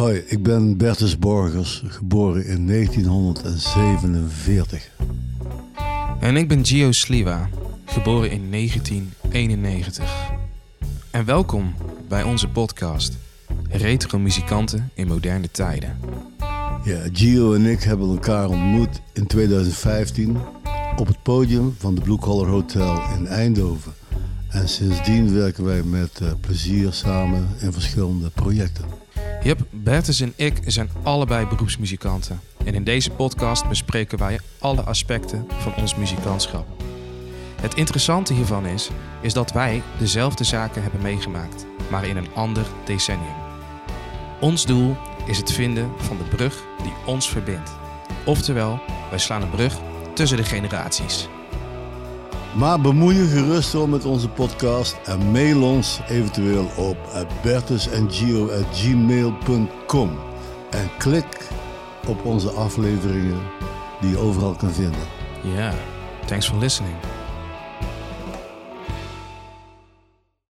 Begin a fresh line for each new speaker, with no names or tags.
Hoi, ik ben Bertus Borgers, geboren in 1947.
En ik ben Gio Sliwa, geboren in 1991. En welkom bij onze podcast Retro Muzikanten in Moderne Tijden.
Ja, Gio en ik hebben elkaar ontmoet in 2015 op het podium van de Blue Collar Hotel in Eindhoven. En sindsdien werken wij met uh, plezier samen in verschillende projecten.
Yep, Bertus en ik zijn allebei beroepsmuzikanten. En in deze podcast bespreken wij alle aspecten van ons muzikantschap. Het interessante hiervan is, is dat wij dezelfde zaken hebben meegemaakt, maar in een ander decennium. Ons doel is het vinden van de brug die ons verbindt. Oftewel, wij slaan een brug tussen de generaties.
Maar bemoei je gerust wel met onze podcast en mail ons eventueel op bertusengio.gmail.com en klik op onze afleveringen die je overal kan vinden.
Ja, yeah. thanks for listening.